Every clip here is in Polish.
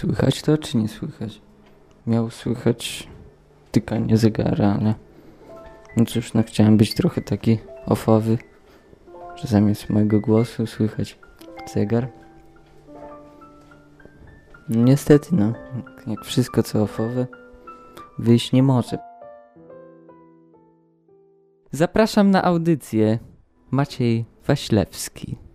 Słychać to, czy nie słychać? Miał słychać tykanie zegara, ale... No cóż, no chciałem być trochę taki ofowy, że zamiast mojego głosu słychać zegar. Niestety, no, jak wszystko co ofowe, wyjść nie może. Zapraszam na audycję. Maciej Waślewski.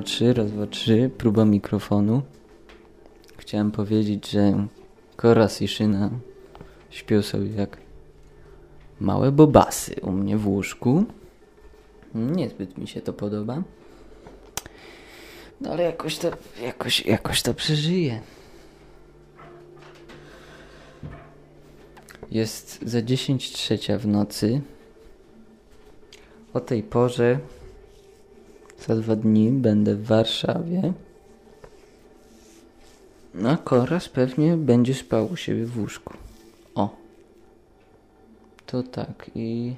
Dwa, trzy, raz, dwa, trzy. Próba mikrofonu. Chciałem powiedzieć, że Koras i Szyna śpią sobie jak małe bobasy u mnie w łóżku. Niezbyt mi się to podoba. No ale jakoś to, jakoś, jakoś to przeżyję. Jest za 10 trzecia w nocy. O tej porze za dwa dni będę w Warszawie. No, Koraz pewnie będzie spał u siebie w łóżku. O. To tak i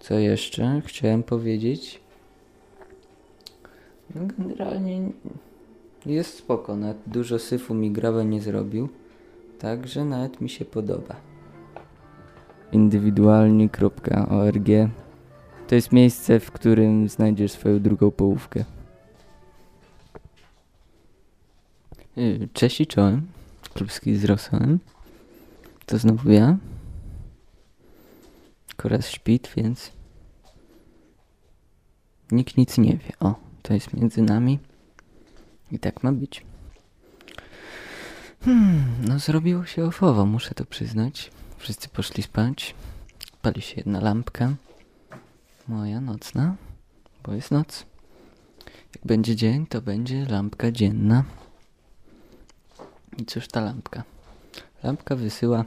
co jeszcze chciałem powiedzieć? No, generalnie jest spoko, nawet dużo syfu mi grawa nie zrobił, także nawet mi się podoba. Indywidualni.org to jest miejsce, w którym znajdziesz swoją drugą połówkę. Y, Cześć i czołem. Klubski z Rosołem. To znowu ja. Koraz śpit, więc nikt nic nie wie. O, to jest między nami. I tak ma być. Hmm, no zrobiło się ofowo, muszę to przyznać. Wszyscy poszli spać. Pali się jedna lampka. Moja nocna, bo jest noc. Jak będzie dzień, to będzie lampka dzienna. I cóż ta lampka? Lampka wysyła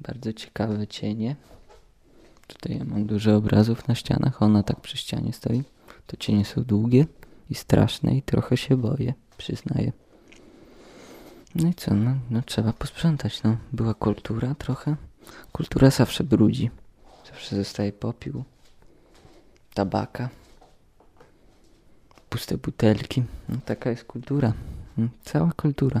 bardzo ciekawe cienie. Tutaj ja mam dużo obrazów na ścianach, ona tak przy ścianie stoi. To cienie są długie i straszne i trochę się boję, przyznaję. No i co, no, no trzeba posprzątać, no. Była kultura trochę. Kultura zawsze brudzi. Zawsze zostaje popiół, tabaka, puste butelki. No, taka jest kultura. Mm, Cała kultura.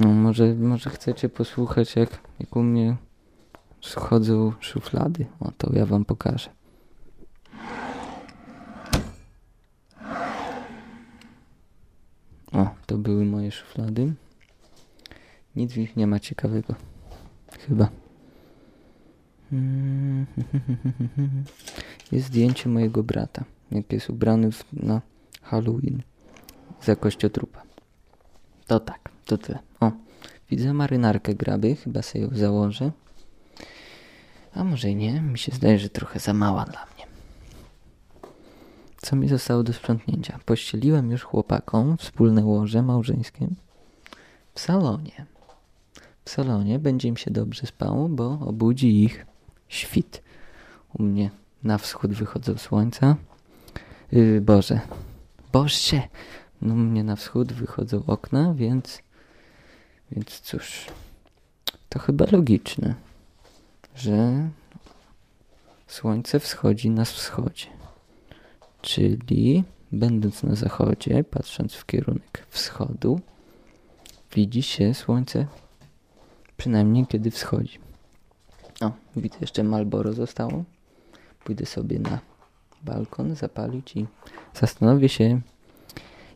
No, może, może chcecie posłuchać, jak, jak u mnie schodzą szuflady. O, to ja wam pokażę. O, to były moje szuflady. Nic w nich nie ma ciekawego. Chyba. Mm, Jest zdjęcie mojego brata, jak jest ubrany na Halloween za kościotrupa. To tak, to tyle. O, widzę marynarkę graby, chyba sobie ją założę. A może i nie, mi się zdaje, że trochę za mała dla mnie. Co mi zostało do sprzątnięcia? Pościeliłem już chłopakom wspólne łoże małżeńskie w salonie. W salonie będzie im się dobrze spało, bo obudzi ich świt. U mnie na wschód wychodzą słońca. Yy, Boże. Boże! No mnie na wschód wychodzą okna, więc... Więc cóż... To chyba logiczne, że słońce wschodzi na wschodzie. Czyli będąc na zachodzie, patrząc w kierunek wschodu, widzi się słońce przynajmniej kiedy wschodzi. O, widzę jeszcze Malboro zostało. Pójdę sobie na balkon zapalić i zastanowię się,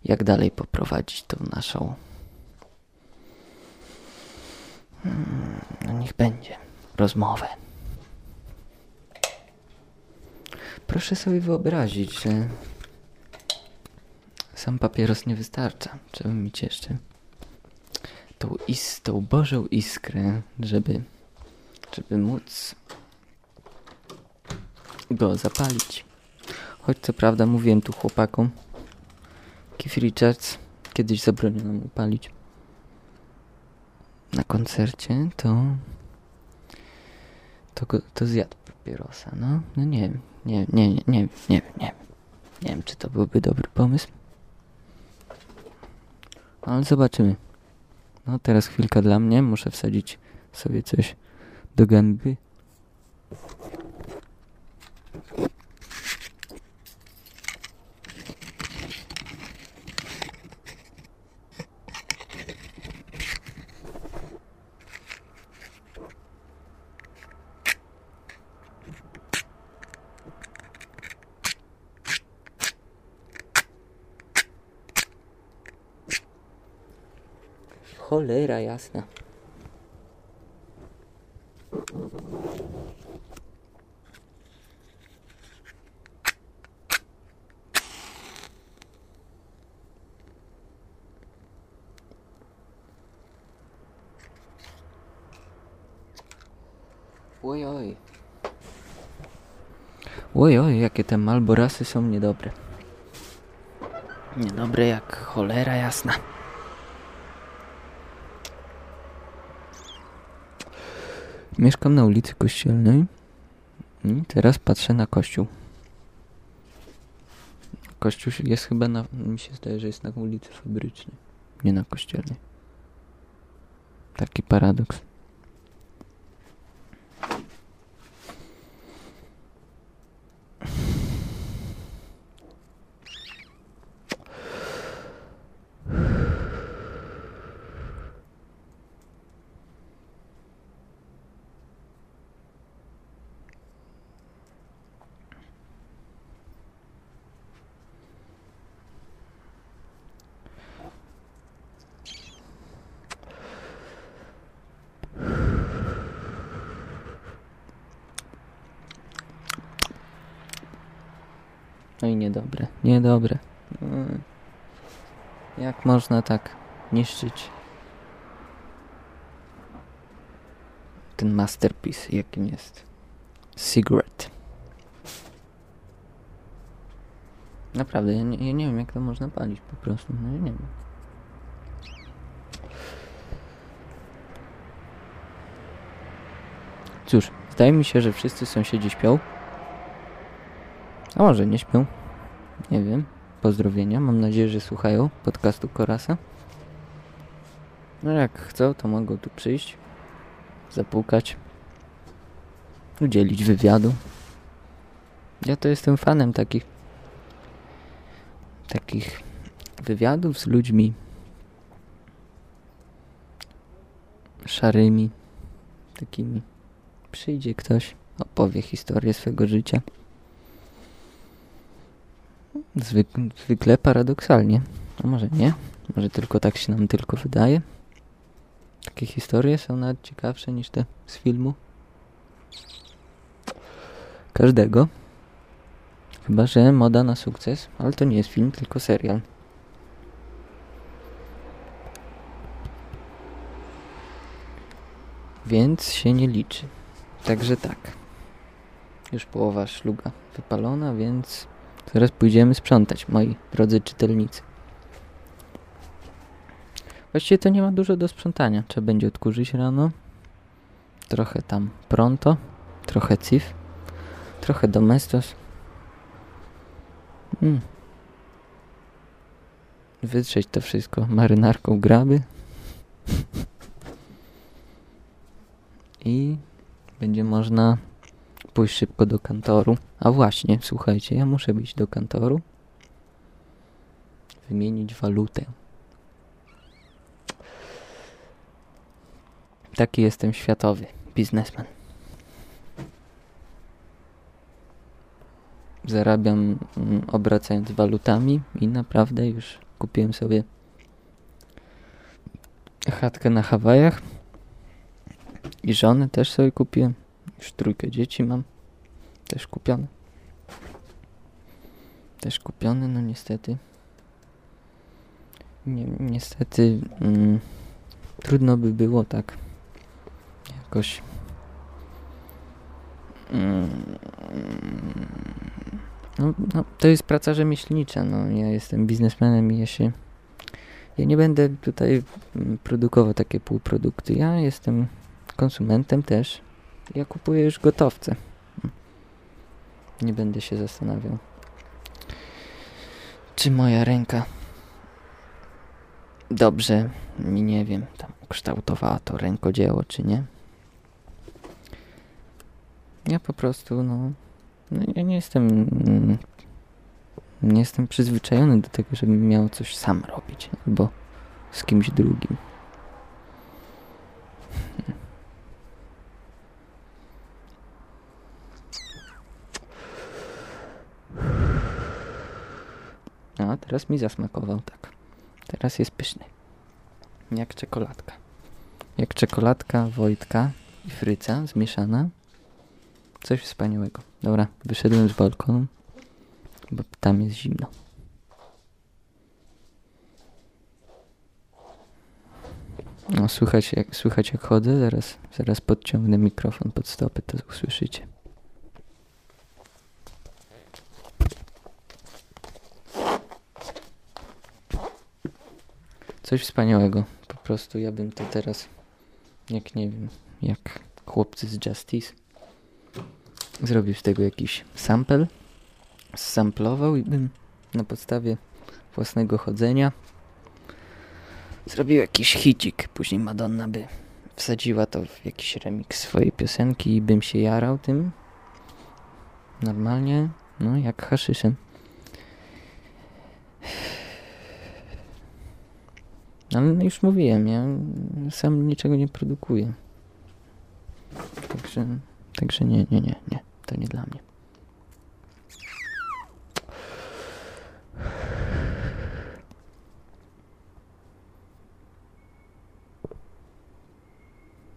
jak dalej poprowadzić tą naszą. No niech będzie rozmowę. Proszę sobie wyobrazić, że sam papieros nie wystarcza. Trzeba mieć jeszcze tą, is, tą Bożą iskrę, żeby, żeby móc go zapalić. Choć co prawda mówiłem tu chłopakom, Keith Richards kiedyś zabroniono mu palić na koncercie, to to, go, to zjadł papierosa, no. No nie wiem, nie, nie, nie, nie, nie, nie, nie wiem, czy to byłby dobry pomysł. Ale zobaczymy. No teraz chwilka dla mnie, muszę wsadzić sobie coś do gęby. Cholera jasna. Te malborasy są niedobre. Niedobre jak cholera jasna. Mieszkam na ulicy Kościelnej i teraz patrzę na kościół. Kościół jest chyba na... mi się zdaje, że jest na ulicy Fabrycznej, nie na Kościelnej. Taki paradoks. No i niedobre. Mm. Jak można tak niszczyć ten masterpiece, jakim jest Cigarette. Naprawdę, ja nie, ja nie wiem jak to można palić po prostu, no ja nie wiem. Cóż, zdaje mi się, że wszyscy sąsiedzi śpią. A może nie śpią? Nie wiem. Pozdrowienia. Mam nadzieję, że słuchają podcastu Korasa. No jak chcą, to mogą tu przyjść, zapukać, udzielić wywiadu. Ja to jestem fanem takich takich wywiadów z ludźmi szarymi, takimi. Przyjdzie ktoś, opowie historię swego życia. Zwykle, zwykle paradoksalnie. A może nie? Może tylko tak się nam tylko wydaje? Takie historie są nawet ciekawsze niż te z filmu. Każdego. Chyba, że moda na sukces, ale to nie jest film, tylko serial. Więc się nie liczy. Także tak. Już połowa szluga wypalona, więc Teraz pójdziemy sprzątać, moi drodzy czytelnicy. Właściwie to nie ma dużo do sprzątania. Trzeba będzie odkurzyć rano. Trochę tam pronto. Trochę cif. Trochę domestos. Hmm. Wytrzeć to wszystko marynarką graby. I będzie można pójść szybko do kantoru. A właśnie, słuchajcie, ja muszę być do kantoru. Wymienić walutę. Taki jestem światowy biznesmen. Zarabiam mm, obracając walutami i naprawdę już kupiłem sobie chatkę na Hawajach i żonę też sobie kupiłem. Już trójkę dzieci mam. Też kupione. Też kupione, no niestety. Ni niestety mm, trudno by było tak jakoś mm, no, no, to jest praca rzemieślnicza. No, ja jestem biznesmenem i ja się Ja nie będę tutaj mm, produkował takie półprodukty. Ja jestem konsumentem też. Ja kupuję już gotowce. Nie będę się zastanawiał, czy moja ręka dobrze mi, nie wiem, tam kształtowała to rękodzieło, czy nie. Ja po prostu, no, no ja nie jestem, mm, nie jestem przyzwyczajony do tego, żebym miał coś sam robić, albo z kimś drugim. No, teraz mi zasmakował tak. Teraz jest pyszny. Jak czekoladka. Jak czekoladka Wojtka i Fryca zmieszana. Coś wspaniałego. Dobra, wyszedłem z balkonu, bo tam jest zimno. No, słychać jak, jak chodzę, zaraz, zaraz podciągnę mikrofon pod stopy, to usłyszycie. Coś wspaniałego. Po prostu ja bym to teraz, jak nie wiem, jak chłopcy z Justice, zrobił z tego jakiś sample, samplował i bym na podstawie własnego chodzenia zrobił jakiś hicik. Później Madonna by wsadziła to w jakiś remix swojej piosenki i bym się jarał tym normalnie, no jak haszyszem. Ale no już mówiłem, ja sam niczego nie produkuję. Także, także nie, nie, nie, nie. To nie dla mnie.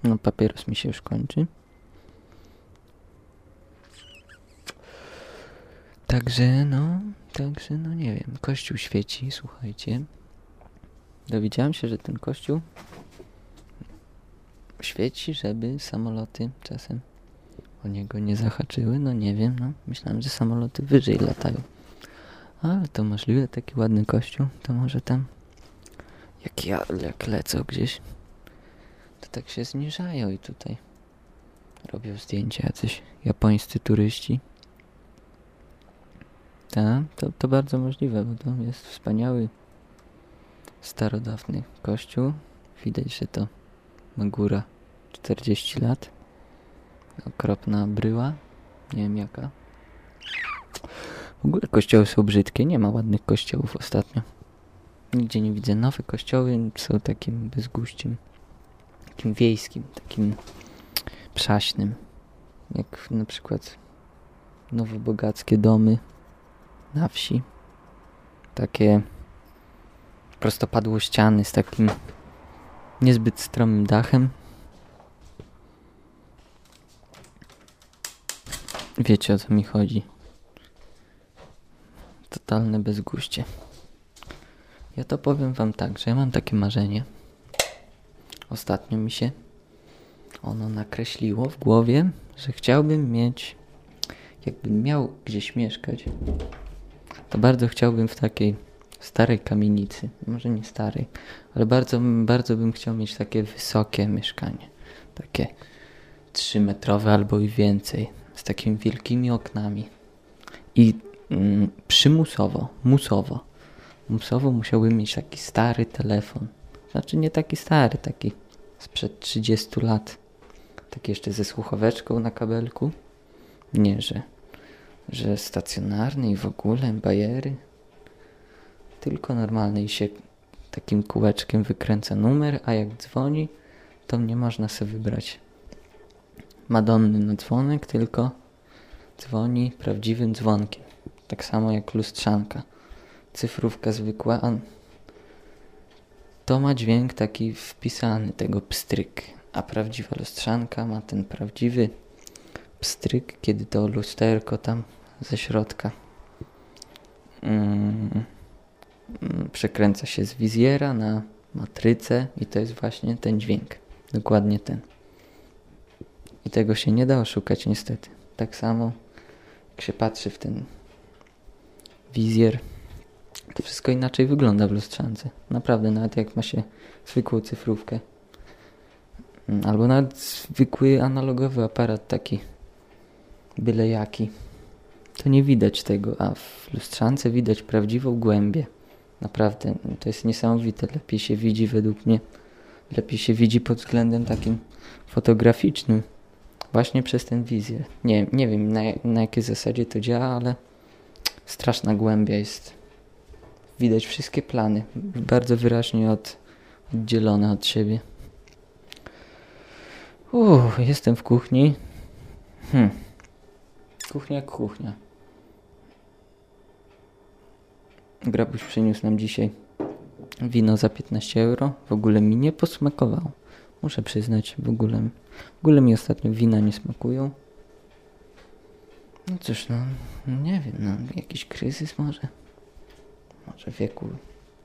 No papieros mi się już kończy. Także no, także no nie wiem. Kościół świeci, słuchajcie. Dowiedziałem się, że ten kościół świeci, żeby samoloty czasem o niego nie zahaczyły. No nie wiem, no. Myślałem, że samoloty wyżej latają. Ale to możliwe, taki ładny kościół. To może tam jak ja jak lecę gdzieś to tak się zniżają i tutaj robią zdjęcia jacyś japońscy turyści. Tak, to, to bardzo możliwe, bo to jest wspaniały starodawny kościół. Widać, że to ma góra 40 lat. Okropna bryła. Nie wiem jaka. W ogóle kościoły są brzydkie. Nie ma ładnych kościołów ostatnio. Nigdzie nie widzę. Nowe kościoły są takim bezguściem. Takim wiejskim. Takim przaśnym. Jak na przykład nowobogackie domy na wsi. Takie prostopadło ściany z takim niezbyt stromym dachem. Wiecie o co mi chodzi. Totalne bezguście. Ja to powiem wam tak, że ja mam takie marzenie. Ostatnio mi się ono nakreśliło w głowie, że chciałbym mieć, jakbym miał gdzieś mieszkać, to bardzo chciałbym w takiej starej kamienicy, może nie starej, ale bardzo, bardzo bym chciał mieć takie wysokie mieszkanie, takie trzymetrowe albo i więcej, z takimi wielkimi oknami. I mm, przymusowo, musowo, musowo musiałbym mieć taki stary telefon, znaczy nie taki stary, taki sprzed 30 lat, taki jeszcze ze słuchaweczką na kabelku, nie, że że stacjonarny i w ogóle bajery tylko normalny i się takim kółeczkiem wykręca numer, a jak dzwoni, to nie można sobie wybrać Madonny na dzwonek, tylko dzwoni prawdziwym dzwonkiem. Tak samo jak lustrzanka. Cyfrówka zwykła, a to ma dźwięk taki wpisany, tego pstryk. A prawdziwa lustrzanka ma ten prawdziwy pstryk, kiedy to lusterko tam ze środka mm, przekręca się z wizjera na matrycę i to jest właśnie ten dźwięk. Dokładnie ten. I tego się nie da oszukać niestety. Tak samo jak się patrzy w ten wizjer, to wszystko inaczej wygląda w lustrzance. Naprawdę, nawet jak ma się zwykłą cyfrówkę. Mm, albo nawet zwykły analogowy aparat taki byle jaki. To nie widać tego, a w lustrzance widać prawdziwą głębię. Naprawdę, to jest niesamowite. Lepiej się widzi według mnie. Lepiej się widzi pod względem takim fotograficznym. Właśnie przez ten wizję. Nie, nie wiem na, na jakiej zasadzie to działa, ale straszna głębia jest. Widać wszystkie plany. Bardzo wyraźnie od, oddzielone od siebie. Uff, jestem w kuchni. Hm. Kuchnia kuchnia. Grabuś przyniósł nam dzisiaj wino za 15 euro. W ogóle mi nie posmakowało. Muszę przyznać, w ogóle, w ogóle mi ostatnio wina nie smakują. No cóż, no, nie wiem, no, jakiś kryzys może. Może wieku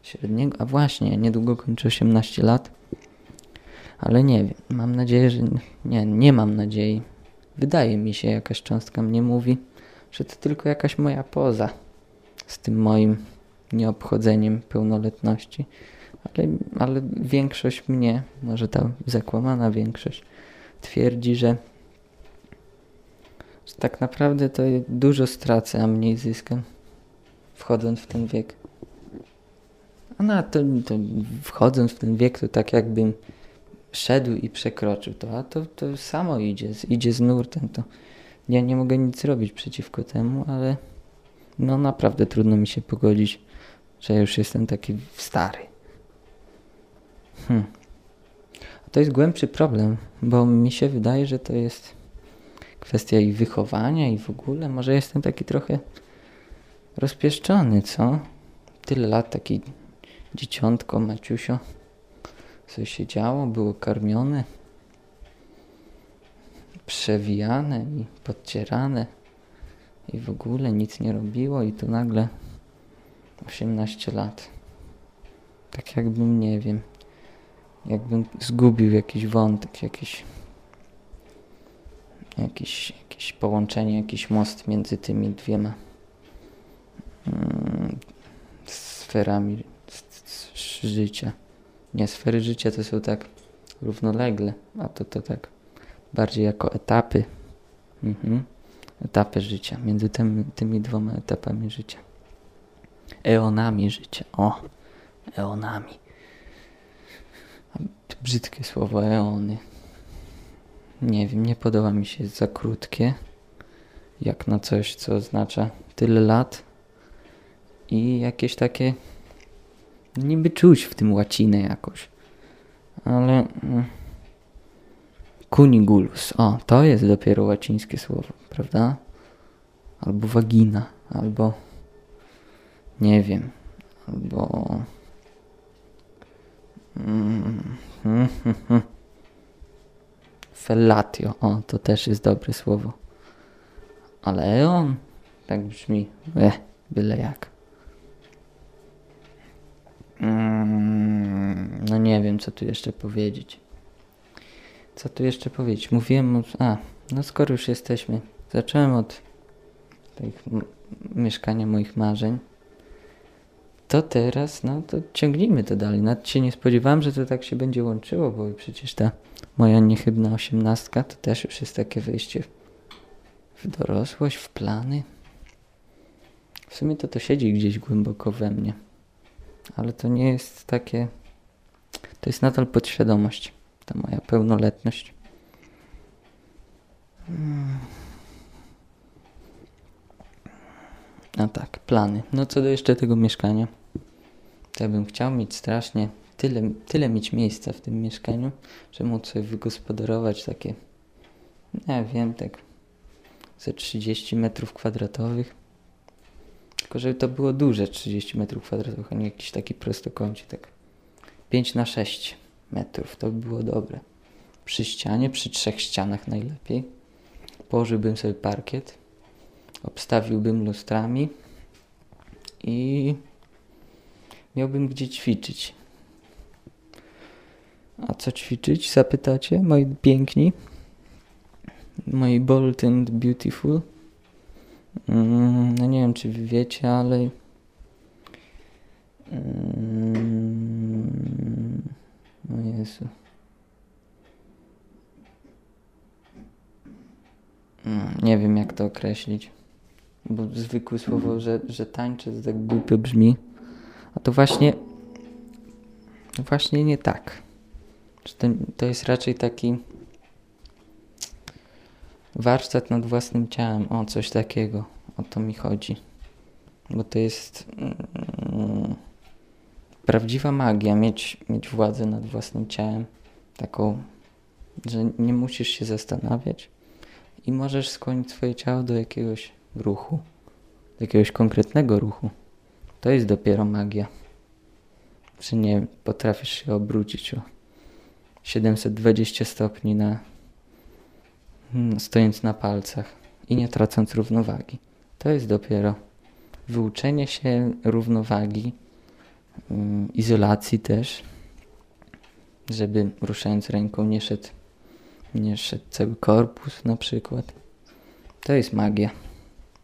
średniego. A właśnie, niedługo kończę 18 lat. Ale nie wiem, mam nadzieję, że nie, nie mam nadziei. Wydaje mi się, jakaś cząstka mnie mówi, że to tylko jakaś moja poza z tym moim nieobchodzeniem pełnoletności. Ale, ale większość mnie, może ta zakłamana większość, twierdzi, że, że tak naprawdę to dużo stracę, a mniej zyskam, wchodząc w ten wiek. A na to, to wchodząc w ten wiek, to tak jakbym szedł i przekroczył to, a to, to samo idzie, idzie z nurtem. To ja nie mogę nic zrobić przeciwko temu, ale no naprawdę trudno mi się pogodzić, że już jestem taki stary. Hmm. To jest głębszy problem, bo mi się wydaje, że to jest kwestia i wychowania i w ogóle. Może jestem taki trochę rozpieszczony, co? Tyle lat taki dzieciątko, Maciusio. Coś się działo, było karmione, przewijane i podcierane i w ogóle nic nie robiło i tu nagle 18 lat. Tak jakbym, nie wiem, jakbym zgubił jakiś wątek, jakiś, jakiś, jakieś połączenie, jakiś most między tymi dwiema mm, sferami życia. Nie, sfery życia to są tak równolegle, a to to tak bardziej jako etapy. Mhm. Etapy życia, między tymi, tymi dwoma etapami życia. Eonami życia. O, eonami. Brzydkie słowo eony. Nie wiem, nie podoba mi się za krótkie, jak na coś, co oznacza tyle lat i jakieś takie niby czuć w tym łacinę jakoś. Ale mm, kunigulus, o, to jest dopiero łacińskie słowo, prawda? Albo wagina, albo nie wiem, albo mm, fellatio, o, to też jest dobre słowo. Ale eon, tak brzmi, eh, byle jak. Mm, no nie wiem, co tu jeszcze powiedzieć. Co tu jeszcze powiedzieć? Mówiłem o... A, no skoro już jesteśmy. Zacząłem od tych mieszkania moich marzeń. To teraz, no to ciągnijmy to dalej. Nawet się nie spodziewałem, że to tak się będzie łączyło, bo przecież ta moja niechybna osiemnastka to też już jest takie wyjście w dorosłość, w plany. W sumie to to siedzi gdzieś głęboko we mnie ale to nie jest takie. To jest nadal podświadomość, ta moja pełnoletność. Hmm. A tak, plany. No co do jeszcze tego mieszkania, to ja bym chciał mieć strasznie tyle, tyle mieć miejsca w tym mieszkaniu, że móc sobie wygospodarować takie, nie wiem, tak ze 30 metrów kwadratowych tylko żeby to było duże 30 metrów kwadratowych, a nie jakiś taki prostokącik, tak 5 na 6 metrów, to by było dobre. Przy ścianie, przy trzech ścianach najlepiej. Położyłbym sobie parkiet, obstawiłbym lustrami i miałbym gdzie ćwiczyć. A co ćwiczyć, zapytacie, moi piękni? Moi bold and beautiful? Mm, no nie wiem, czy wiecie, ale... Mm, o Jezu. Mm, nie wiem, jak to określić. Bo zwykłe słowo, że, że tańczę, to tak głupio brzmi. A to właśnie. Właśnie nie tak. To, jest raczej taki warsztat nad własnym ciałem. O, coś takiego. O to mi chodzi. Bo to jest mm, prawdziwa magia mieć, mieć władzę nad własnym ciałem. Taką, że nie musisz się zastanawiać i możesz skłonić swoje ciało do jakiegoś ruchu, do jakiegoś konkretnego ruchu. To jest dopiero magia. Że nie potrafisz się obrócić o 720 stopni na hmm, stojąc na palcach i nie tracąc równowagi. To jest dopiero wyuczenie się równowagi, mm, izolacji też, żeby ruszając ręką nie szedł, nie szedł cały korpus na przykład. To jest magia.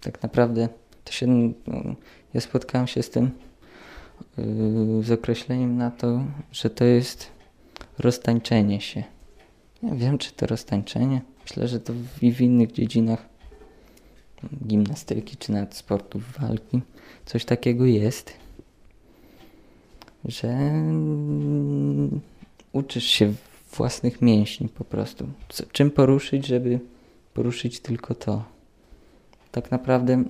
Tak naprawdę to się, no, ja spotkałem się z tym, yy, z określeniem na to, że to jest roztańczenie się. Nie wiem, czy to roztańczenie. Myślę, że to i w innych dziedzinach gimnastyki czy nawet sportów walki coś takiego jest, że mm, uczysz się własnych mięśni po prostu. Czym poruszyć, żeby poruszyć tylko to. Tak naprawdę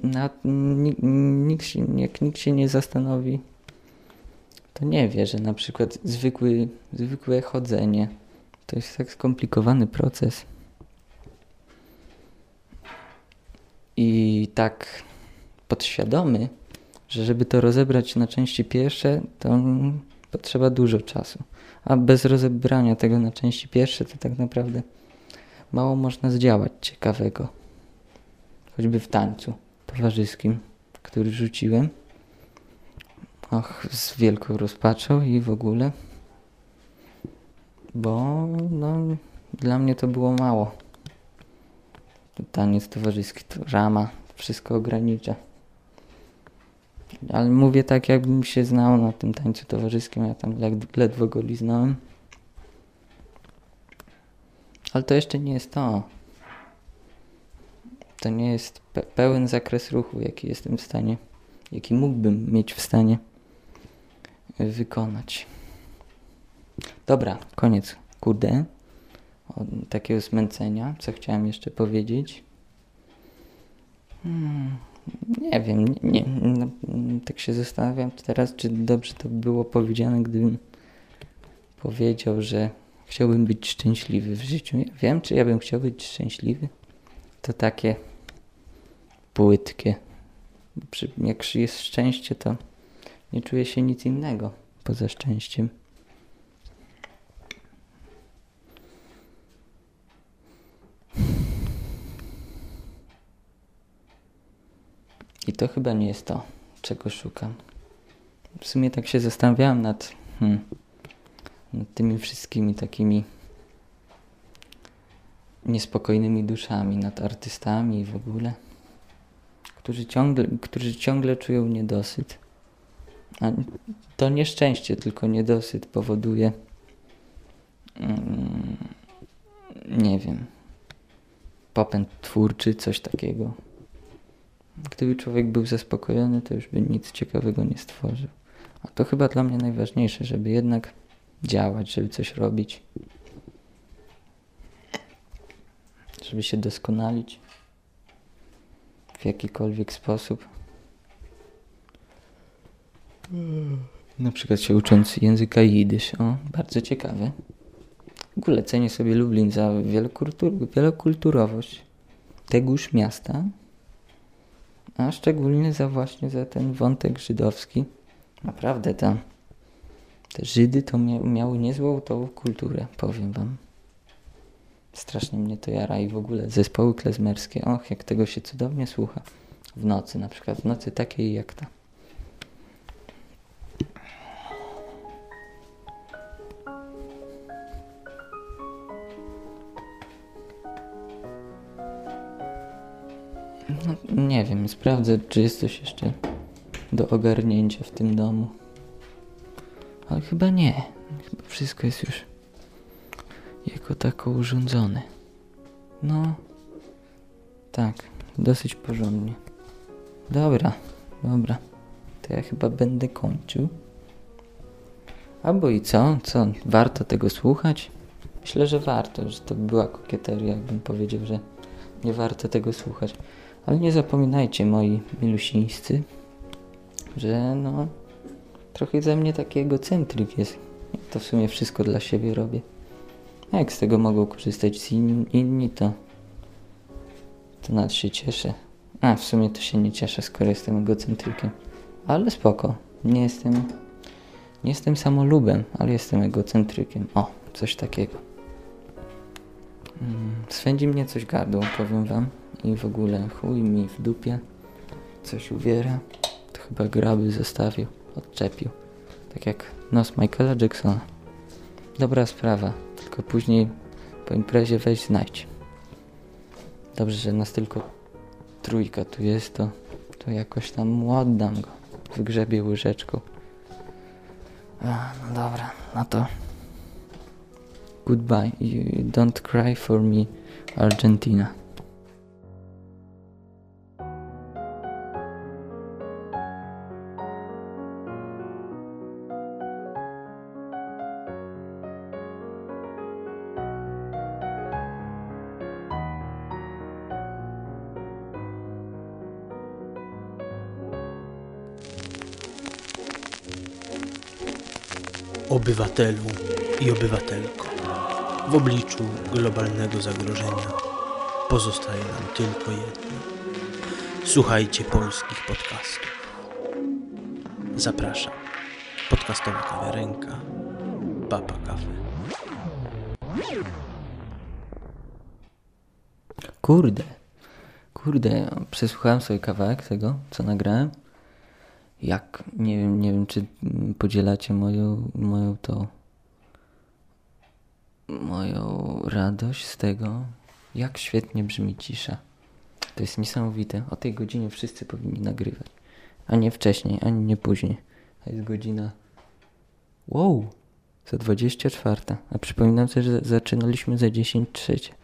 nikt, się, jak nikt się nie zastanowi, to nie wie, że na przykład zwykły, zwykłe chodzenie to jest tak skomplikowany proces. I tak podświadomy, że żeby to rozebrać na części pierwsze, to potrzeba dużo czasu. A bez rozebrania tego na części pierwsze, to tak naprawdę mało można zdziałać ciekawego. Choćby w tańcu towarzyskim, który rzuciłem. Och, z wielką rozpaczą i w ogóle. Bo no, dla mnie to było mało. Taniec towarzyski to rama, wszystko ogranicza. Ale mówię tak, jakbym się znał na tym tańcu towarzyskim, ja tam ledwo go liznąłem. Ale to jeszcze nie jest to. To nie jest pe pełen zakres ruchu, jaki jestem w stanie, jaki mógłbym mieć w stanie wykonać. Dobra, koniec. Kurde. Od takiego zmęcenia. Co chciałem jeszcze powiedzieć? Hmm, nie wiem, nie, nie, no, tak się zastanawiam teraz, czy dobrze to było powiedziane, gdybym powiedział, że chciałbym być szczęśliwy w życiu. Wiem, czy ja bym chciał być szczęśliwy. To takie płytkie. Jak jest szczęście, to nie czuję się nic innego poza szczęściem. I to chyba nie jest to, czego szukam. W sumie tak się zastanawiałem nad, hmm, nad tymi wszystkimi takimi niespokojnymi duszami, nad artystami i w ogóle, którzy ciągle, którzy ciągle czują niedosyt. A to nieszczęście, tylko niedosyt powoduje, mm, nie wiem, popęd twórczy, coś takiego. Gdyby człowiek był zaspokojony, to już by nic ciekawego nie stworzył. A to chyba dla mnie najważniejsze, żeby jednak działać, żeby coś robić. Żeby się doskonalić w jakikolwiek sposób. Na przykład się ucząc języka jidysz. O, bardzo ciekawe. W ogóle cenię sobie Lublin za wielokultur wielokulturowość tegoż miasta a szczególnie za właśnie za ten wątek żydowski. Naprawdę tam te Żydy to mia miały niezłą tą kulturę, powiem wam. Strasznie mnie to jara i w ogóle zespoły klezmerskie, och, jak tego się cudownie słucha. W nocy na przykład, w nocy takiej jak ta. No, nie wiem, sprawdzę, czy jest coś jeszcze do ogarnięcia w tym domu. Ale chyba nie. Chyba wszystko jest już jako tako urządzony. No, tak, dosyć porządnie. Dobra, dobra. To ja chyba będę kończył. Albo i co? Co? Warto tego słuchać? Myślę, że warto, że to była kokieteria, jakbym powiedział, że nie warto tego słuchać. Ale nie zapominajcie, moi milusińscy, że no trochę ze mnie taki egocentryk jest. To w sumie wszystko dla siebie robię. Jak z tego mogą korzystać inni, to to nawet się cieszę. A, w sumie to się nie cieszę, skoro jestem egocentrykiem. Ale spoko. Nie jestem... Nie jestem samolubem, ale jestem egocentrykiem. O, coś takiego. Mm, swędzi mnie coś gardło, powiem wam. I w ogóle chuj mi w dupie. Coś uwiera. To chyba graby zostawił, odczepił. Tak jak nos Michaela Jacksona. Dobra sprawa, tylko później po imprezie weź znajdź. Dobrze, że nas tylko trójka tu jest, to, to jakoś tam oddam go. Wygrzebię łyżeczką. A, no dobra, no to goodbye. You don't cry for me, Argentina. Obywatelu i obywatelko. W obliczu globalnego zagrożenia pozostaje nam tylko jedno. Słuchajcie polskich podcastów. Zapraszam. Podcastowa kawiarenka. Papa Kawy. Kurde, kurde, przesłuchałem sobie kawałek tego, co nagrałem jak, nie wiem, nie wiem, czy podzielacie moją, moją to, moją radość z tego, jak świetnie brzmi cisza. To jest niesamowite. O tej godzinie wszyscy powinni nagrywać. A nie wcześniej, ani nie później. A jest godzina. Wow! Za 24. A przypominam sobie, że zaczynaliśmy za 10 trzecie.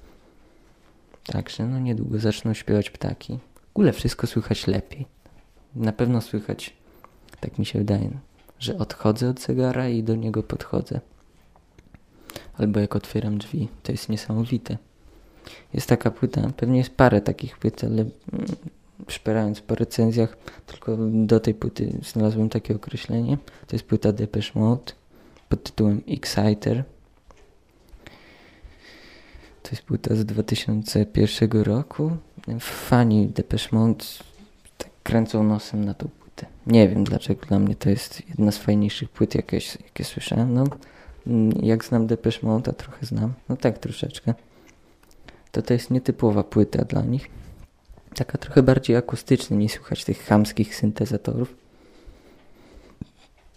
Także no niedługo zaczną śpiewać ptaki. W ogóle wszystko słychać lepiej. Na pewno słychać tak mi się wydaje, że odchodzę od zegara i do niego podchodzę. Albo jak otwieram drzwi, to jest niesamowite. Jest taka płyta, pewnie jest parę takich płyt, ale mm, szperając po recenzjach, tylko do tej płyty znalazłem takie określenie. To jest płyta Depeche Mode pod tytułem Exciter. To jest płyta z 2001 roku. Fani Depeche Mode tak kręcą nosem na tą nie wiem dlaczego dla mnie to jest jedna z fajniejszych płyt, jakie, jakie słyszałem. No, mm, jak znam Depeche Mode, a trochę znam, no tak troszeczkę, to to jest nietypowa płyta dla nich. Taka trochę bardziej akustyczna, nie słychać tych chamskich syntezatorów.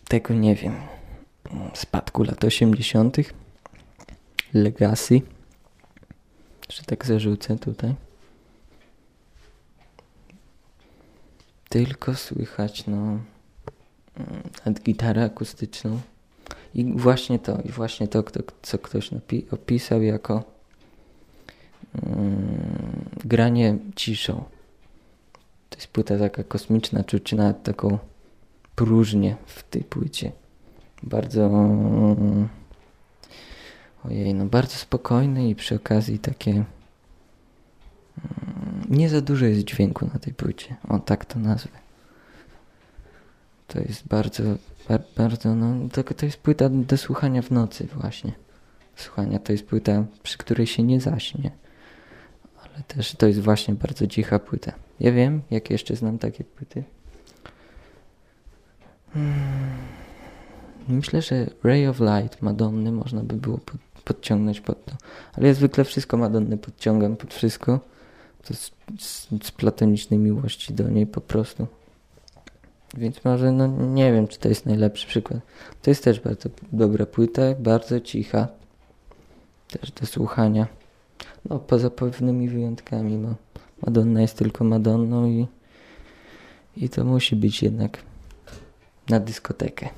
Tego nie wiem. Spadku lat 80. Legacy. Że tak zarzucę tutaj. Tylko słychać no mm, gitarę akustyczną i właśnie to, i właśnie to, co ktoś opisał jako mm, granie ciszą. To jest płyta taka kosmiczna, czy nawet taką próżnię w tej płycie. Bardzo mm, ojej, no bardzo spokojny i przy okazji takie nie za dużo jest dźwięku na tej płycie. O, tak to nazwę. To jest bardzo, bardzo, no, to, to jest płyta do słuchania w nocy właśnie. Słuchania to jest płyta, przy której się nie zaśnie. Ale też to jest właśnie bardzo cicha płyta. Ja wiem, jak jeszcze znam takie płyty. Hmm. Myślę, że Ray of Light Madonny można by było pod, podciągnąć pod to. Ale ja zwykle wszystko Madonny podciągam pod wszystko z, z, z platonicznej miłości do niej po prostu. Więc może, no nie wiem, czy to jest najlepszy przykład. To jest też bardzo dobra płyta, bardzo cicha. Też do słuchania. No, poza pewnymi wyjątkami, no. Madonna jest tylko Madonną i, i to musi być jednak na dyskotekę.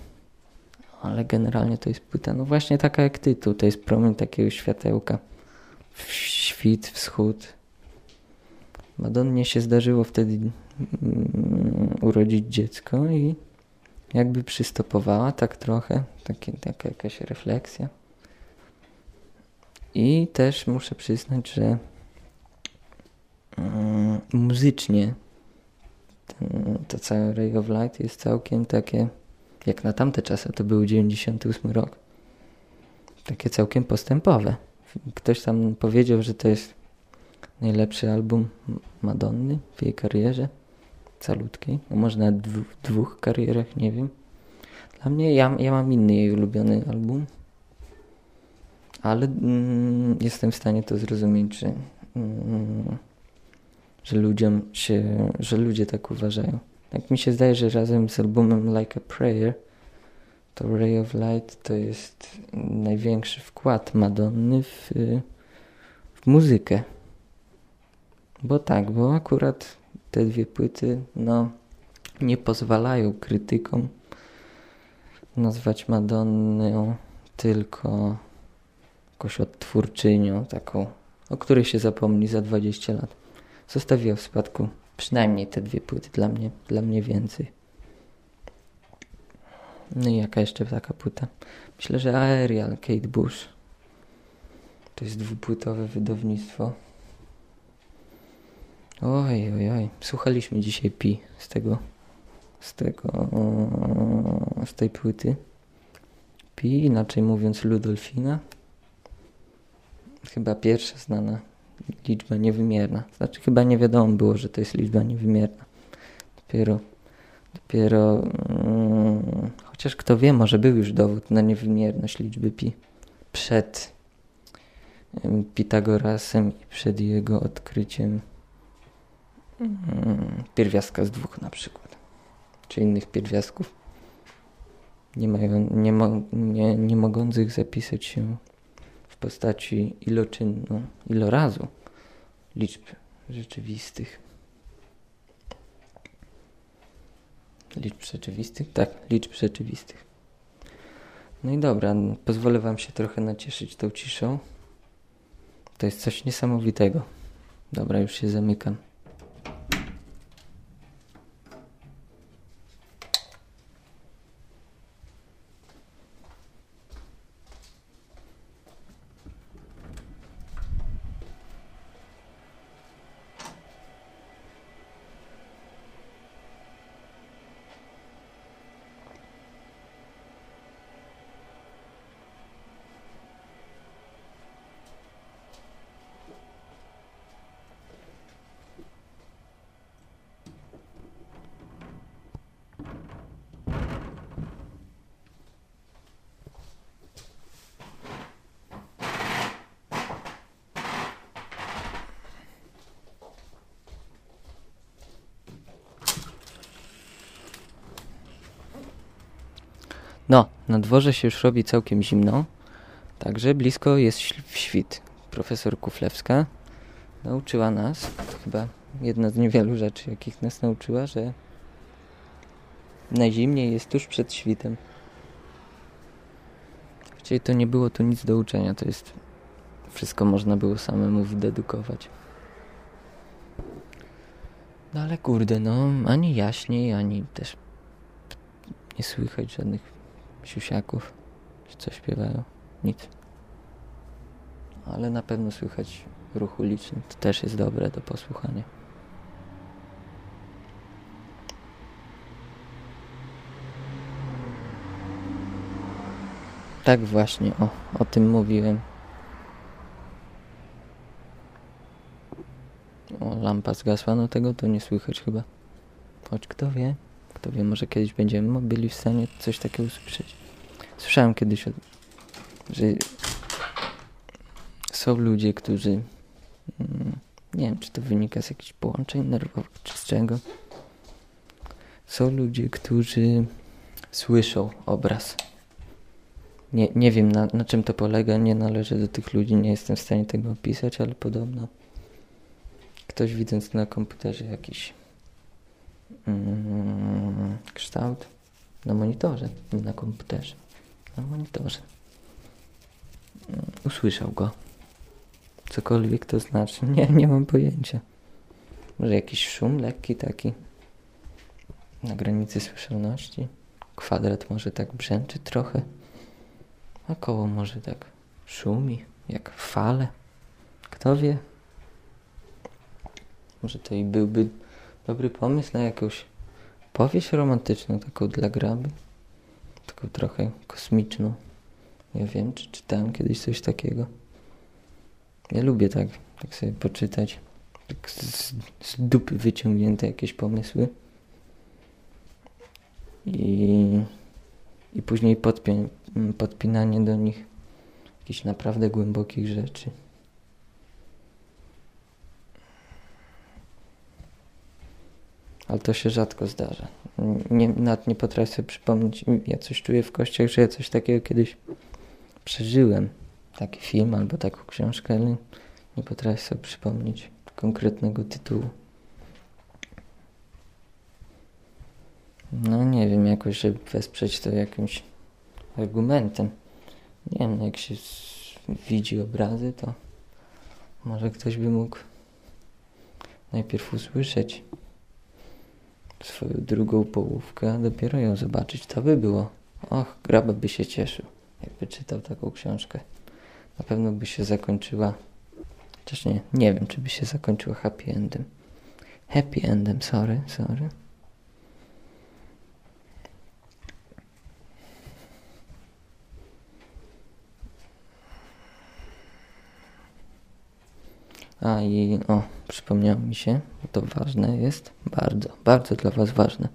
ale generalnie to jest płyta, no właśnie taka jak tytuł, to jest promień takiego światełka. Świt, wschód. Madonnie się zdarzyło wtedy mm, urodzić dziecko i jakby przystopowała tak trochę, takie, taka jakaś refleksja. I też muszę przyznać, że mm, muzycznie to całe Ray of Light jest całkiem takie, jak na tamte czasy, to był 98 rok, takie całkiem postępowe. Ktoś tam powiedział, że to jest najlepszy album Madonny w jej karierze calutkiej, a może nawet dwóch, dwóch karierach, nie wiem. Dla mnie, ja, ja mam inny jej ulubiony album, ale mm, jestem w stanie to zrozumieć, że, mm, że ludziom się, że ludzie tak uważają. Tak mi się zdaje, że razem z albumem Like a Prayer to Ray of Light to jest największy wkład Madonny w, w muzykę. Bo tak, bo akurat te dwie płyty no, nie pozwalają krytykom nazwać Madonnę tylko jakąś odtwórczynią, taką, o której się zapomni za 20 lat. Zostawiła w spadku przynajmniej te dwie płyty, dla mnie, dla mnie więcej. No i jaka jeszcze taka płyta? Myślę, że Aerial, Kate Bush. To jest dwupłytowe wydawnictwo. Oj, oj, oj. Słuchaliśmy dzisiaj Pi z tego, z tego, z tej płyty. Pi, inaczej mówiąc Ludolfina. Chyba pierwsza znana liczba niewymierna. Znaczy chyba nie wiadomo było, że to jest liczba niewymierna. Dopiero, dopiero, hmm, chociaż kto wie, może był już dowód na niewymierność liczby pi przed Pitagorasem i przed jego odkryciem pierwiastka z dwóch na przykład, czy innych pierwiastków nie, mają, nie, mo, nie, nie mogących zapisać się w postaci iloczynną, ilorazu liczb rzeczywistych. Liczb rzeczywistych? Tak, liczb rzeczywistych. No i dobra, pozwolę Wam się trochę nacieszyć tą ciszą. To jest coś niesamowitego. Dobra, już się zamykam. No, na dworze się już robi całkiem zimno, także blisko jest świt. Profesor Kuflewska nauczyła nas, chyba jedna z niewielu rzeczy, jakich nas nauczyła, że najzimniej jest tuż przed świtem. Właściwie to nie było tu nic do uczenia, to jest wszystko można było samemu wydedukować. No ale kurde, no ani jaśniej, ani też nie słychać żadnych siusiaków, co śpiewają. Nic. Ale na pewno słychać ruch uliczny. To też jest dobre do posłuchania. Tak właśnie, o, o tym mówiłem. O, lampa zgasła, no tego to nie słychać chyba. Choć kto wie. Kto wie, może kiedyś będziemy byli w stanie coś takiego usłyszeć. Słyszałem kiedyś, że są ludzie, którzy mm, nie wiem, czy to wynika z jakichś połączeń nerwowych, czy z czego. Są ludzie, którzy słyszą obraz. Nie, nie wiem na, na czym to polega, nie należę do tych ludzi, nie jestem w stanie tego opisać, ale podobno ktoś widząc na komputerze jakiś mm, kształt na monitorze, na komputerze. na monitorze. Usłyszał go. Cokolwiek to znaczy. Nie, nie mam pojęcia. Może jakiś szum lekki taki. Na granicy słyszalności. Kwadrat może tak brzęczy trochę. A koło może tak szumi, jak fale. Kto wie? Może to i byłby dobry pomysł na jakąś powieść romantyczną, taką dla graby. Taką trochę kosmiczną. Ja wiem, czy czytałem kiedyś coś takiego. Ja lubię tak, tak sobie poczytać. Tak z, z dupy wyciągnięte jakieś pomysły. I, i później podpi podpinanie do nich jakichś naprawdę głębokich rzeczy. Ale to się rzadko zdarza. Nie, nawet nie potrafię sobie przypomnieć. Ja coś czuję w kościach, że ja coś takiego kiedyś przeżyłem. Taki film albo taką książkę, ale nie potrafię sobie przypomnieć konkretnego tytułu. No nie wiem, jakoś, żeby wesprzeć to jakimś argumentem. Nie wiem, jak się widzi obrazy, to może ktoś by mógł najpierw usłyszeć swoją drugą połówkę, dopiero ją zobaczyć. To by było. Och, graba by się cieszył, jakby czytał taką książkę. Na pewno by się zakończyła. Chociaż nie, nie wiem, czy by się zakończyła happy endem. Happy endem, sorry, sorry. A i o, przypomniało mi się, to ważne jest, bardzo, bardzo dla Was ważne,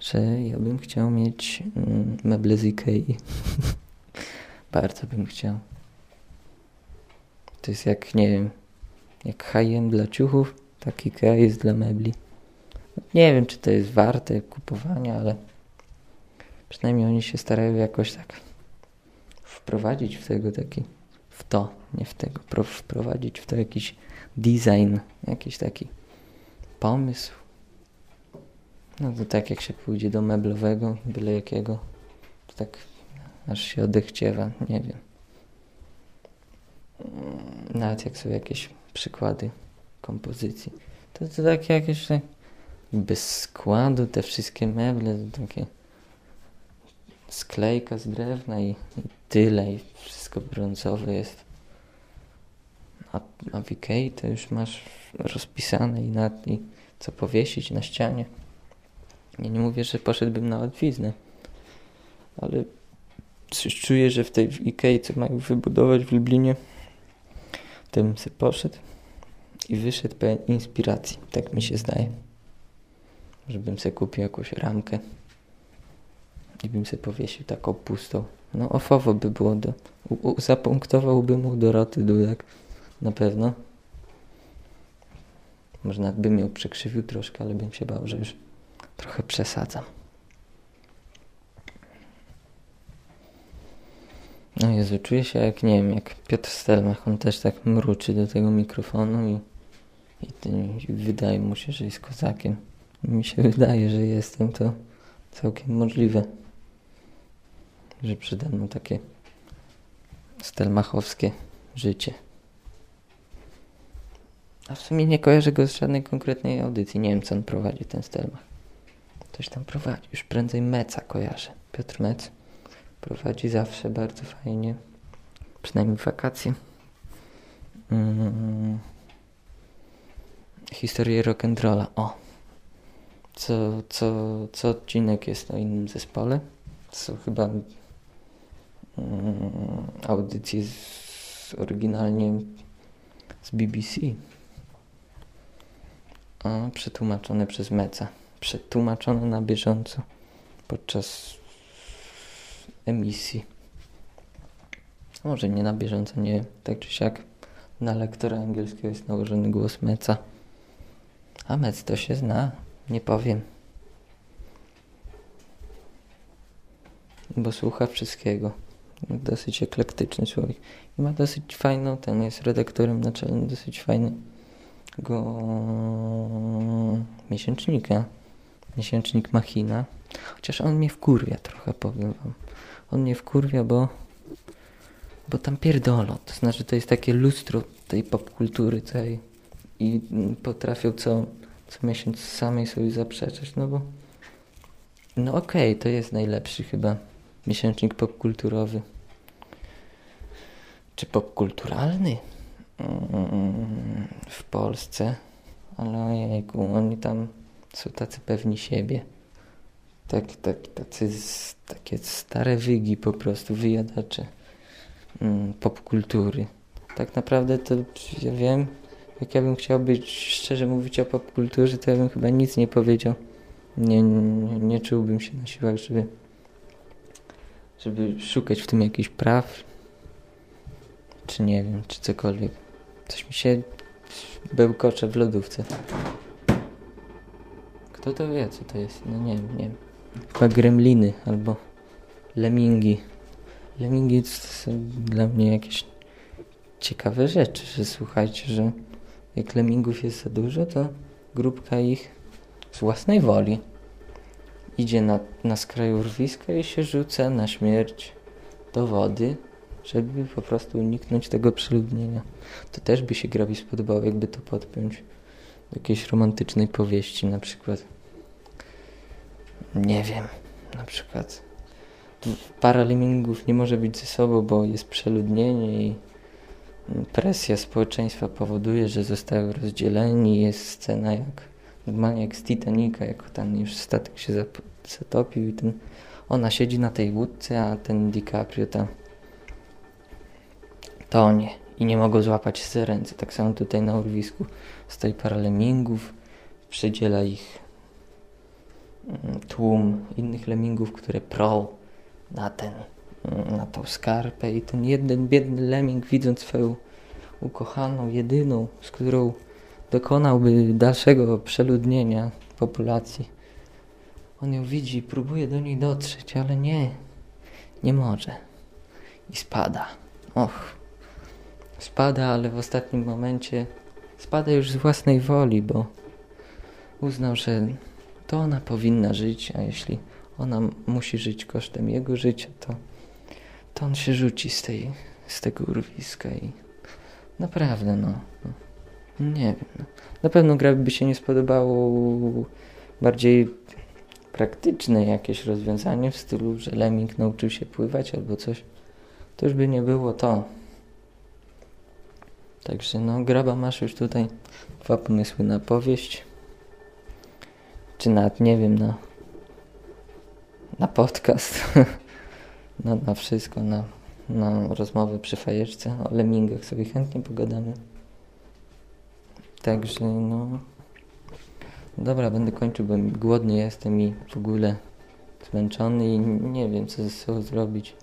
że ja bym chciał mieć mm, meble z Ikei. bardzo bym chciał. To jest jak, nie wiem, jak high-end dla ciuchów, tak Ikea jest dla mebli. Nie wiem, czy to jest warte kupowania, ale przynajmniej oni się starają jakoś tak wprowadzić w tego taki w to, nie w tego, wprowadzić w to jakiś design, jakiś taki pomysł. No to tak jak się pójdzie do meblowego, byle jakiego, to tak aż się odechciewa, nie wiem. Nawet jak są jakieś przykłady kompozycji. To, to takie jakieś bez składu, te wszystkie meble, to takie sklejka z drewna i, i tyle, i wszystko brązowe jest. A, a w Ikei to już masz rozpisane i, na, i co powiesić na ścianie. Ja nie mówię, że poszedłbym na łatwiznę, ale coś czuję, że w tej Ikei, co mają wybudować w Lublinie, to bym sobie poszedł i wyszedł pełen inspiracji. Tak mi się zdaje. Żebym sobie kupił jakąś ramkę i bym sobie powiesił taką pustą. No ofowo by było do... U, u, zapunktowałbym mu Doroty Dudek. Na pewno. Może nawet bym ją przekrzywił troszkę, ale bym się bał, że już trochę przesadzam. No Jezu, czuję się jak, nie wiem, jak Piotr Stelmach. On też tak mruczy do tego mikrofonu i, i, i wydaje mu się, że jest kozakiem. Mi się wydaje, że jestem to całkiem możliwe że przede mną takie stelmachowskie życie. A w sumie nie kojarzę go z żadnej konkretnej audycji. Nie wiem, co on prowadzi, ten Stelmach. Coś tam prowadzi. Już prędzej Meca kojarzę. Piotr Mec prowadzi zawsze bardzo fajnie. Przynajmniej w wakacje. Hmm. Historię rock'n'rolla. O! Co, co, co odcinek jest o innym zespole. Co chyba Mm, audycje z, oryginalnie z BBC, a przetłumaczone przez Meca. Przetłumaczone na bieżąco podczas emisji. Może nie na bieżąco, nie tak czy siak. Na lektora angielskiego jest nałożony głos Meca. A Mec to się zna, nie powiem. Bo słucha wszystkiego dosyć eklektyczny człowiek. I ma dosyć fajną, ten jest redaktorem naczelnym dosyć fajnego miesięcznika. Miesięcznik Machina. Chociaż on mnie wkurwia trochę, powiem wam. on mnie wkurwia, bo bo tam pierdolą. To znaczy to jest takie lustro tej popkultury tej i potrafią co, co miesiąc samej sobie zaprzeczać, no bo no okej, okay, to jest najlepszy chyba miesięcznik popkulturowy. Czy popkulturalny? W Polsce. Ale ojejku, oni tam są tacy pewni siebie. Tak, tak, tacy, takie stare wygi po prostu, wyjadacze mm, popkultury. Tak naprawdę to ja wiem, jak ja bym chciał być szczerze mówić o popkulturze, to ja bym chyba nic nie powiedział. Nie, nie, nie czułbym się na siłach, żeby, żeby szukać w tym jakichś praw, czy nie wiem, czy cokolwiek. Coś mi się bełkocze w lodówce. Kto to wie, co to jest? No nie wiem, nie wiem. Chyba gremliny albo lemingi. Lemingi to są dla mnie jakieś ciekawe rzeczy, że słuchajcie, że jak lemingów jest za dużo, to grupka ich z własnej woli idzie na, na skraju urwiska i się rzuca na śmierć do wody, żeby po prostu uniknąć tego przeludnienia. To też by się Gravi spodobało, jakby to podpiąć do jakiejś romantycznej powieści, na przykład. Nie wiem, na przykład para lemingów nie może być ze sobą, bo jest przeludnienie i presja społeczeństwa powoduje, że zostają rozdzieleni. Jest scena jak normalnie jak z Titanica, jak tam już statek się zatopił i ten, ona siedzi na tej łódce, a ten DiCaprio tam tonie i nie mogą złapać ręce. Tak samo tutaj na urwisku stoi parę lemingów, przedziela ich mm, tłum innych lemingów, które prą na ten na tą skarpę i ten jeden biedny lemming widząc swoją ukochaną, jedyną, z którą dokonałby dalszego przeludnienia populacji. On ją widzi, próbuje do niej dotrzeć, ale nie, nie może. I spada. Och, spada, ale w ostatnim momencie spada już z własnej woli, bo uznał, że to ona powinna żyć, a jeśli ona musi żyć kosztem jego życia, to to on się rzuci z, tej, z tego urwiska i naprawdę, no, no nie wiem. No. Na pewno gra by się nie spodobało bardziej praktyczne jakieś rozwiązanie w stylu, że Lemming nauczył się pływać albo coś. To już by nie było to. Także no, Graba masz już tutaj dwa pomysły na powieść. Czy nawet, nie wiem, na, na podcast. na, na wszystko, na, na rozmowy przy fajeczce. O lemingach sobie chętnie pogadamy. Także no... Dobra, będę kończył, bo głodny jestem i w ogóle zmęczony i nie wiem, co ze sobą zrobić.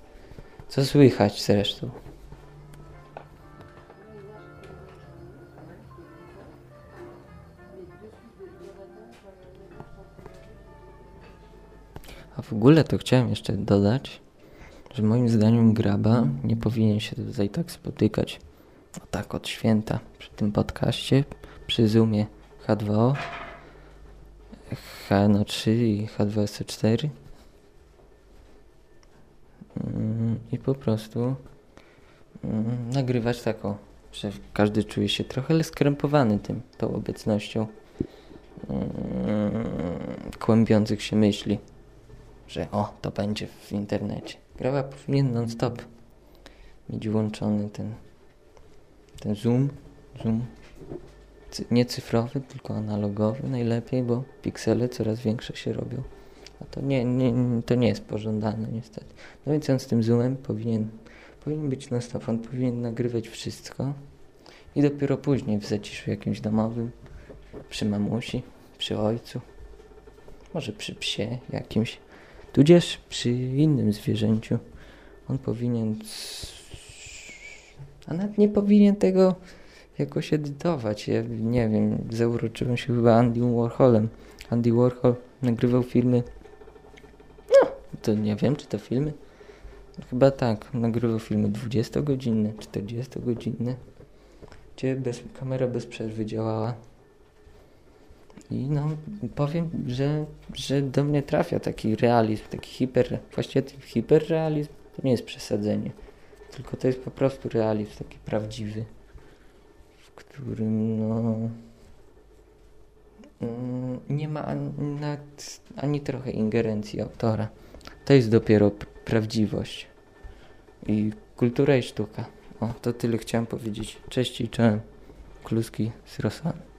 Co słychać zresztą. W ogóle to chciałem jeszcze dodać, że moim zdaniem Graba nie powinien się tutaj tak spotykać o tak od święta przy tym podcaście, przy Zoomie H2O, HNO3 i H2SO4 mm, i po prostu mm, nagrywać taką, że każdy czuje się trochę skrępowany tym, tą obecnością mm, kłębiących się myśli, że o, to będzie w internecie. Graba powinien non-stop mieć włączony ten, ten zoom, zoom nie cyfrowy, tylko analogowy najlepiej, bo piksele coraz większe się robią. A to nie, nie, to nie jest pożądane niestety. No więc on z tym zoomem powinien, powinien być na stop, on powinien nagrywać wszystko i dopiero później w zaciszu jakimś domowym, przy mamusi, przy ojcu, może przy psie jakimś, tudzież przy innym zwierzęciu. On powinien, a nawet nie powinien tego jakoś edytować. Ja nie wiem, zauroczyłem się chyba Andy Warholem. Andy Warhol nagrywał filmy. No, to nie wiem, czy to filmy. Chyba tak, nagrywał filmy 20-godzinne, 40-godzinne, gdzie bez, kamera bez przerwy działała. I no, powiem, że, że do mnie trafia taki realizm, taki hiper, właściwie hiperrealizm to nie jest przesadzenie, tylko to jest po prostu realizm taki prawdziwy, w którym no, mm, nie ma ani, trochę ingerencji autora. To jest dopiero prawdziwość i kultura i sztuka. O, to tyle chciałem powiedzieć. Cześć i czołem. Kluski z Rosłami.